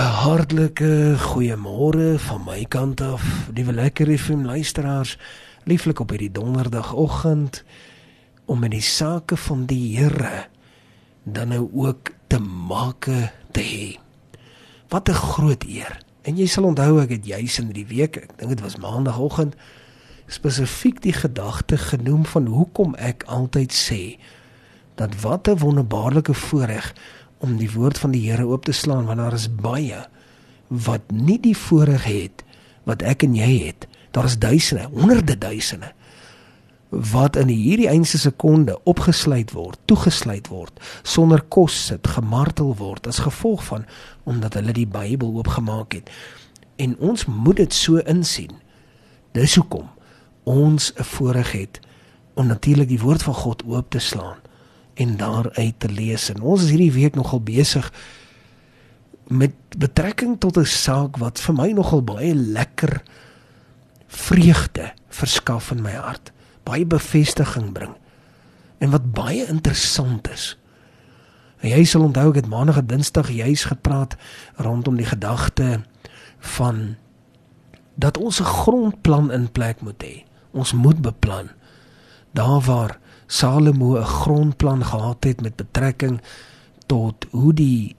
'n Hartlike goeiemôre van my kant af. Liewe lekker FM luisteraars, lieflik op hierdie donderdagoggend om met die sake van die Here dan nou ook te maak te hê. Wat 'n groot eer. En jy sal onthou ek het juis in die week, ek dink dit was maandagooggend, spesifiek die gedagte genoem van hoekom ek altyd sê dat wat 'n wonderbaarlike voorreg om die woord van die Here oop te slaan want daar is baie wat nie die voorreg het wat ek en jy het. Daar is duisende, honderde duisende wat in hierdie eense sekonde opgesluit word, toegesluit word, sonder kos sit, gemartel word as gevolg van omdat hulle die Bybel oopgemaak het. En ons moet dit so insien. Dis hoekom ons 'n voorreg het om natuurlik die woord van God oop te slaan en daaruit te lees. En ons is hierdie week nogal besig met betrekking tot 'n saak wat vir my nogal baie lekker vreugde verskaf in my hart, baie bevestiging bring en wat baie interessant is. En jy sal onthou ek het maandag en dinsdag juis gepraat rondom die gedagte van dat ons 'n grondplan in plek moet hê. Ons moet beplan. Daar waar Salomo 'n grondplan gehad het met betrekking tot hoe die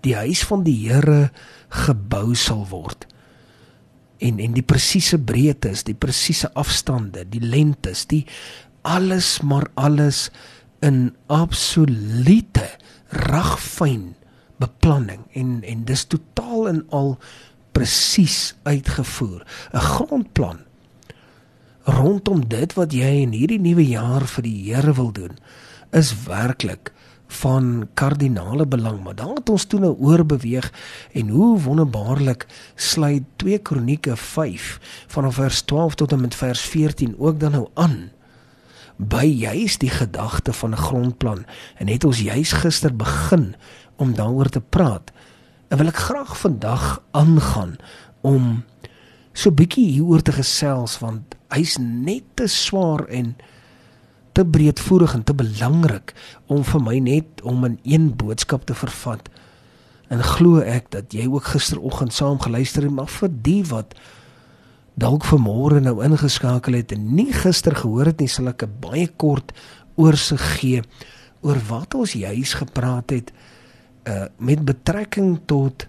die huis van die Here gebou sal word. En en die presiese breedtes, die presiese afstande, die lengtes, die alles maar alles in absolute ragfyn beplanning en en dis totaal en al presies uitgevoer. 'n Grondplan rondom dit wat jy in hierdie nuwe jaar vir die Here wil doen is werklik van kardinale belang. Maar dan het ons toe nou oor beweeg en hoe wonderbaarlik sluit 2 Kronieke 5 vanaf vers 12 tot en met vers 14 ook dan nou aan. By juis die gedagte van 'n grondplan en het ons juis gister begin om daaroor te praat en wil ek graag vandag aangaan om so bietjie hieroor te gesels want hy's net te swaar en te breedvoerig en te belangrik om vir my net om in een boodskap te vervat. En glo ek dat jy ook gisteroggend saam geluister het, maar vir die wat dalk vanmôre nou ingeskakel het en nie gister gehoor het nie, sal ek 'n baie kort oorsig gee oor wat ons juis gepraat het uh met betrekking tot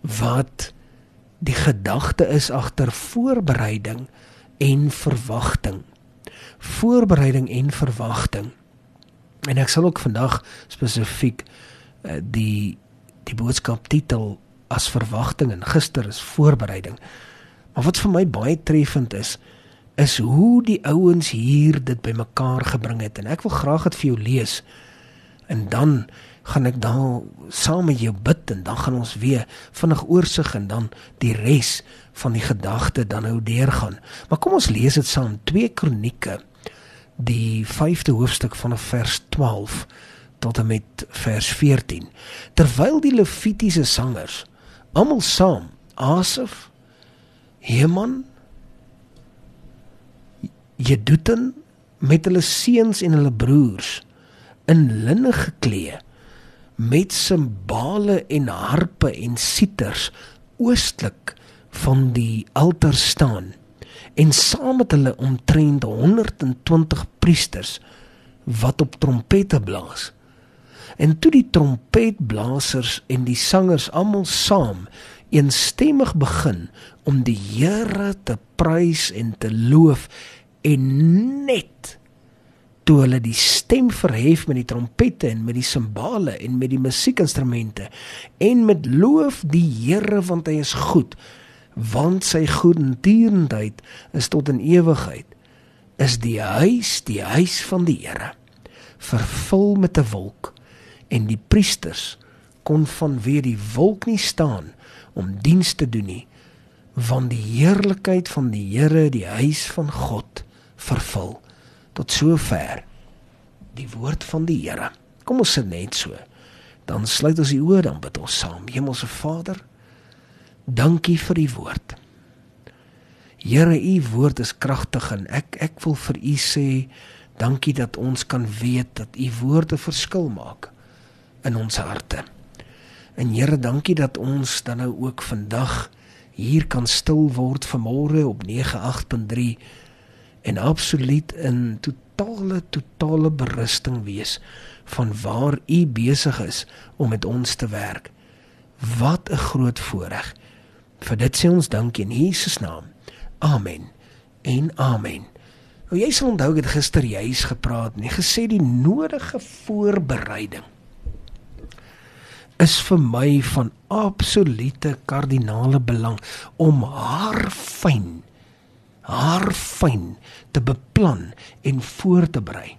wat die gedagte is agter voorbereiding en verwagting. Voorbereiding en verwagting. En ek sal ook vandag spesifiek uh, die die boodskap titel as verwagting en gister is voorbereiding. Maar wat vir my baie treffend is, is hoe die ouens hier dit bymekaar gebring het en ek wil graag dit vir jou lees. En dan gaan ek dan saam met jou bid en dan gaan ons weer vinnig oorsig en dan die res van die gedagte dan nou deurgaan. Maar kom ons lees dit saam 2 Kronieke die 5de hoofstuk van vers 12 tot en met vers 14. Terwyl die Levitiese sangers almal saam Asaf, Heman, Jedutun met hulle seuns en hulle broers in linne geklee met simbale en harpe en siters oostlik van die altaar staan en saam met hulle omtrent 120 priesters wat op trompette blaas. En toe die trompetblasers en die sangers almal saam eensstemmig begin om die Here te prys en te loof en net toe hulle die stem verhef met die trompette en met die simbale en met die musiekinstrumente en met loof die Here want hy is goed want sy goedertierenheid is tot in ewigheid is die huis die huis van die Here vervul met 'n wolk en die priesters kon vanweer die wolk nie staan om diens te doen nie want die heerlikheid van die Here die huis van God vervul tot sover die woord van die Here. Kom ons sit net so. Dan sluit ons die oë dan bid ons saam. Hemelse Vader, dankie vir u woord. Here, u woord is kragtig en ek ek wil vir u sê dankie dat ons kan weet dat u woorde verskil maak in ons harte. En Here, dankie dat ons dan nou ook vandag hier kan stil word vanmôre op 98.3 en absoluut in totale totale berusting wees van waar u besig is om met ons te werk. Wat 'n groot voorreg. Vir dit sê ons dankie in Jesus naam. Amen. En amen. Nou jy sal onthou het gister juis gepraat en gesê die nodige voorbereiding is vir my van absolute kardinale belang om haar fyn haar fyn te beplan en voor te berei.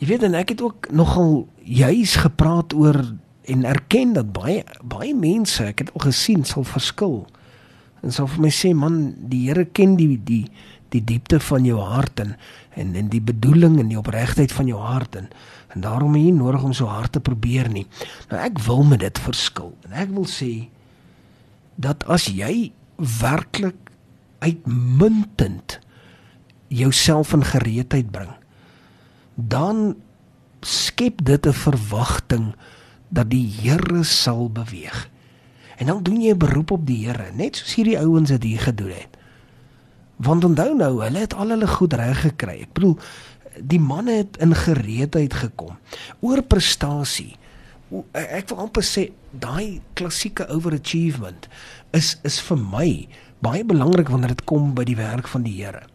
Jy weet en ek het ook nogal juis gepraat oor en erken dat baie baie mense, ek het al gesien, sal verskil. En sal vir my sê man, die Here ken die die die diepte van jou hart en en en die bedoeling en die opregtheid van jou hart en en daarom nie nodig om so hard te probeer nie. Nou ek wil met dit verskil. En ek wil sê dat as jy werklik uitmuntend jouself in gereedheid bring, dan skep dit 'n verwagting dat die Here sal beweeg. En dan doen jy 'n beroep op die Here, net soos hierdie ouens dit hier gedoen het. Want onthou nou, hulle het al hulle goed reg gekry. Ek bedoel, die manne het in gereedheid gekom. Oor prestasie. Ek wil amper sê daai klassieke overachievement is is vir my baie belangrik wanneer dit kom by die werk van die Here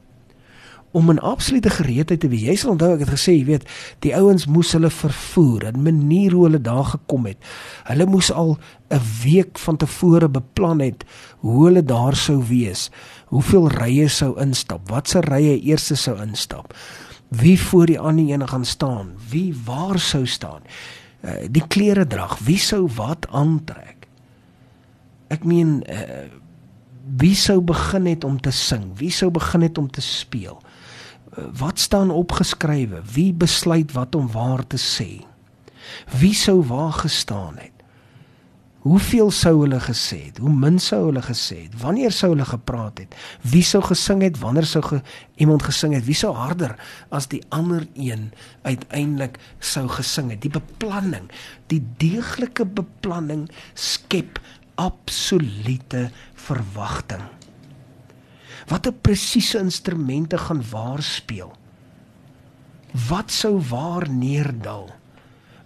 om 'n absolute gereedheid te wees. Jy sal onthou ek het gesê, jy weet, die ouens moes hulle vervoer, 'n manier hoe hulle daar gekom het. Hulle moes al 'n week van tevore beplan het hoe hulle daar sou wees. Hoeveel rye sou instap? Watse rye eers sou instap? Wie voor die ander een gaan staan? Wie waar sou staan? Uh, die klere drag, wie sou wat aantrek? Ek meen uh, wie sou begin het om te sing? Wie sou begin het om te speel? wat staan opgeskrywe? Wie besluit wat om waar te sê? Wie sou waar gestaan het? Hoeveel sou hulle gesê het? Hoe min sou hulle gesê het? Wanneer sou hulle gepraat het? Wie sou gesing het? Wanneer sou ge iemand gesing het? Wie sou harder as die ander een uiteindelik sou gesing het? Die beplanning, die deeglike beplanning skep absolute verwagting. Watter presiese instrumente gaan waar speel. Wat sou waar neerdal?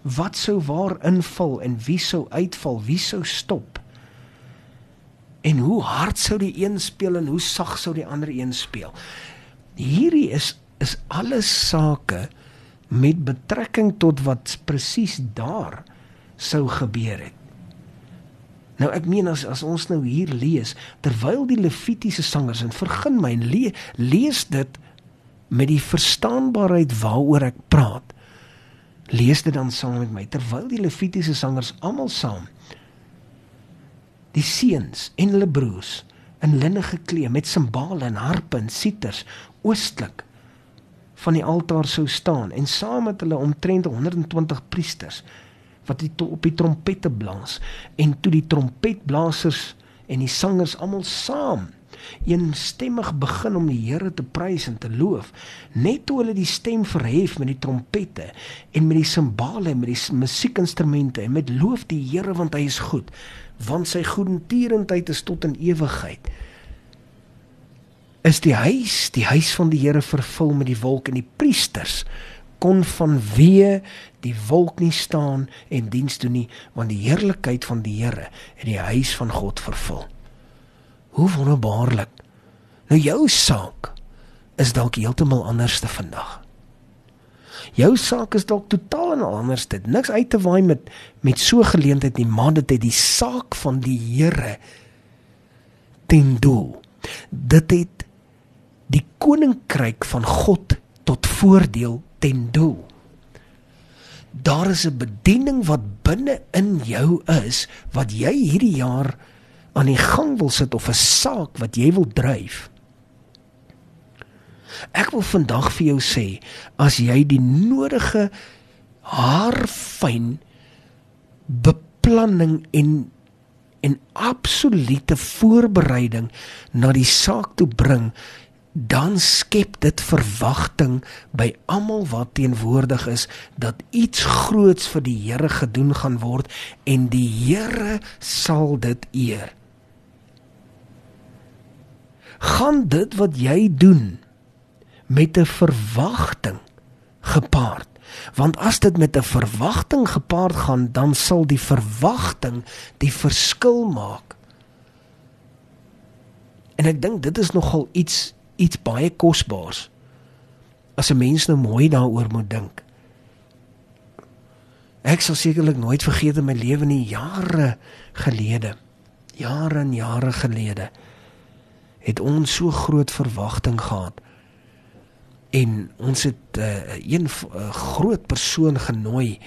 Wat sou waar inval en wie sou uitval? Wie sou stop? En hoe hard sou die een speel en hoe sag sou die ander een speel? Hierdie is is alles sake met betrekking tot wat presies daar sou gebeur het Nou ek meen as as ons nou hier lees terwyl die levitiese sangers en vergun my en le, lees dit met die verstaanbaarheid waaroor ek praat. Lees dit dan saam met my terwyl die levitiese sangers almal saam die seuns en hulle broers in linne geklee met simbale en harpe en siters oostlik van die altaar sou staan en saam met hulle omtrent 120 priesters wat die op die trompette blaas. En toe die trompetblasers en die sangers almal saam eenstemmig begin om die Here te prys en te loof net toe hulle die stem verhef met die trompette en met die simbale en met die musiekinstrumente en met loof die Here want hy is goed want sy goedertierendheid is tot in ewigheid. Is die huis die huis van die Here vervul met die wolk en die priesters kon vanweë die wolk nie staan en diens doen nie want die heerlikheid van die Here het die huis van God vervul. Hoe wonderbaarlik. Nou jou saak is dalk heeltemal anders te vandag. Jou saak is dalk totaal en anders dit. Niks uit te waai met met so geleentheid nie, maar dit het die saak van die Here ten doel. Dit het die koninkryk van God tot voordeel ten doel. Daar is 'n bediening wat binne in jou is wat jy hierdie jaar aan die gang wil sit of 'n saak wat jy wil dryf. Ek wil vandag vir jou sê as jy die nodige haarfyn beplanning en en absolute voorbereiding na die saak toe bring dan skep dit verwagting by almal wat teenwoordig is dat iets groots vir die Here gedoen gaan word en die Here sal dit eer. Gaan dit wat jy doen met 'n verwagting gepaard. Want as dit met 'n verwagting gepaard gaan, dan sal die verwagting die verskil maak. En ek dink dit is nogal iets iets baie kosbaars. As 'n mens nou mooi daaroor moet dink. Ek sal sekerlik nooit vergeet in my lewe nie jare gelede. Jare en jare gelede het ons so groot verwagting gehad en ons het uh, een uh, groot persoon genooi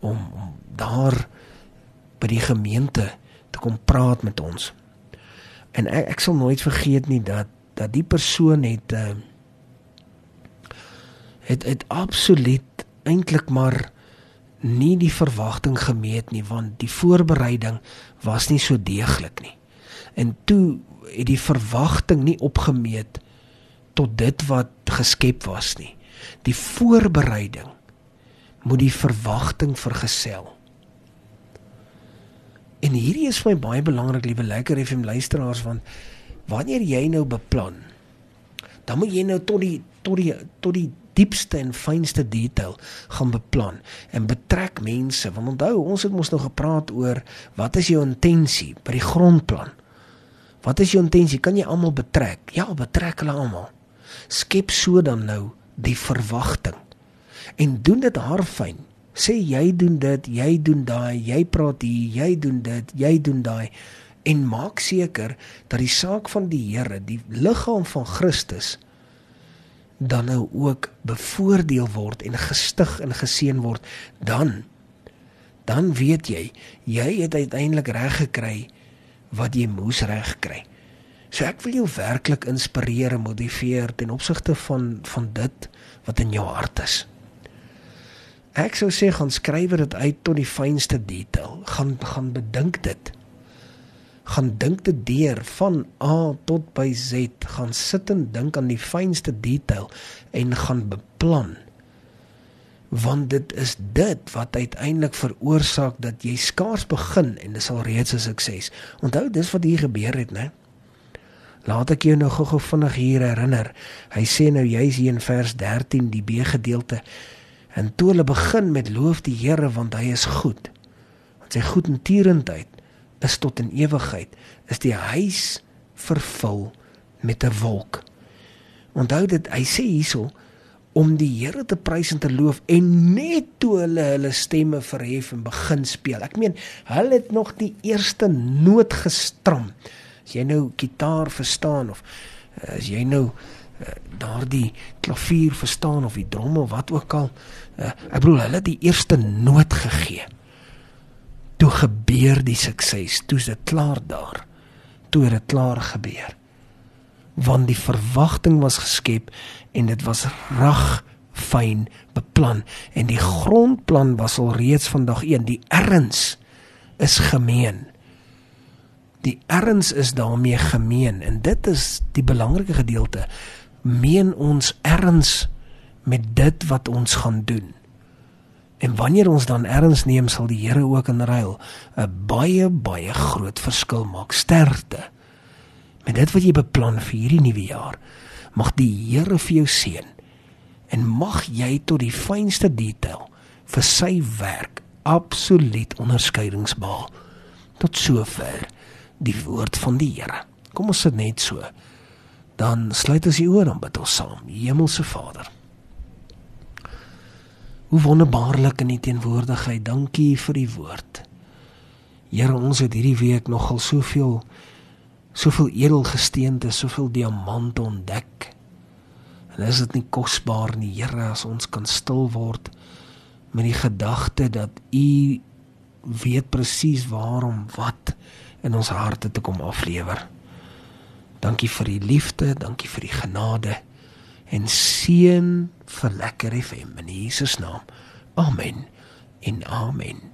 om, om daar by die gemeente te kom praat met ons. En ek, ek sal nooit vergeet nie dat dat die persoon het uh, het het absoluut eintlik maar nie die verwagting gemeet nie want die voorbereiding was nie so deeglik nie. En toe het die verwagting nie opgemeet tot dit wat geskep was nie. Die voorbereiding moet die verwagting vergesel. En hierdie is vir my baie belangrik, liewe lekker FM luisteraars, want wanneer jy nou beplan, dan moet jy nou tot die tot die tot die diepste en fynste detail gaan beplan en betrek mense. Want onthou, ons het mos nou gepraat oor wat is jou intensie by die grondplan? Wat is jou intensie? Kan jy almal betrek? Ja, betrek hulle almal skep so dan nou die verwagting en doen dit haarfyn sê jy doen dit jy doen daai jy praat hier jy doen dit jy doen daai en maak seker dat die saak van die Here die liggaam van Christus dan nou ook bevoordeel word en gestig en geseën word dan dan weet jy jy het uiteindelik reg gekry wat jy moes reg kry So ek wil jou werklik inspireer en motiveer ten opsigte van van dit wat in jou hart is. Ek sou sê gaan skryf dit uit tot die fynste detail. Gaan gaan bedink dit. Gaan dink dit deur van A tot by Z. Gaan sit en dink aan die fynste detail en gaan beplan. Want dit is dit wat uiteindelik veroorsaak dat jy skaars begin en dit sal reeds 'n sukses. Onthou dis wat hier gebeur het, né? Laat ek jou nou gou-gou vinnig hier herinner. Hy sê nou jy's hier in vers 13 die B gedeelte. En toe hulle begin met loof die Here want hy is goed. Want sy goedendierendheid is tot in ewigheid. Is die huis vervul met 'n wolk. Onthou dit, hy sê hierso om die Here te prys en te loof en net toe hulle hulle stemme verhef en begin speel. Ek meen, hulle het nog die eerste noot gestram as jy nou gitaar verstaan of uh, as jy nou uh, daardie klavier verstaan of die dromme of wat ook al uh, ek bedoel hulle het die eerste noot gegee toe gebeur die sukses. Toe is dit klaar daar. Toe het dit klaar gebeur. Want die verwagting was geskep en dit was reg fyn beplan. En die grondplan was al reeds vandag 1 die erns is gemeen. Die erns is daarmee gemeen. En dit is die belangrike gedeelte. Meen ons erns met dit wat ons gaan doen en wanneer ons dan erns neem sal die Here ook in ruil 'n baie baie groot verskil maak sterkte met dit wat jy beplan vir hierdie nuwe jaar mag die Here vir jou seën en mag jy tot die fynste detail vir sy werk absoluut onderskeidingsbaar tot sover die woord van die Here. Kom ons sit net so. Dan sluit ons die oor en bid ons saam. Hemelse Vader. Hoe wonderbaarlik in U teenwoordigheid. Dankie vir die woord. Here, ons het hierdie week nogal soveel soveel edelgesteente, soveel diamante ontdek. En is dit nie kosbaar nie, Here, as ons kan stil word met die gedagte dat U weet presies waarom wat in ons harte te kom aflewer. Dankie vir die liefde, dankie vir die genade en seën vir lekker FM in Jesus naam. Amen. En amen.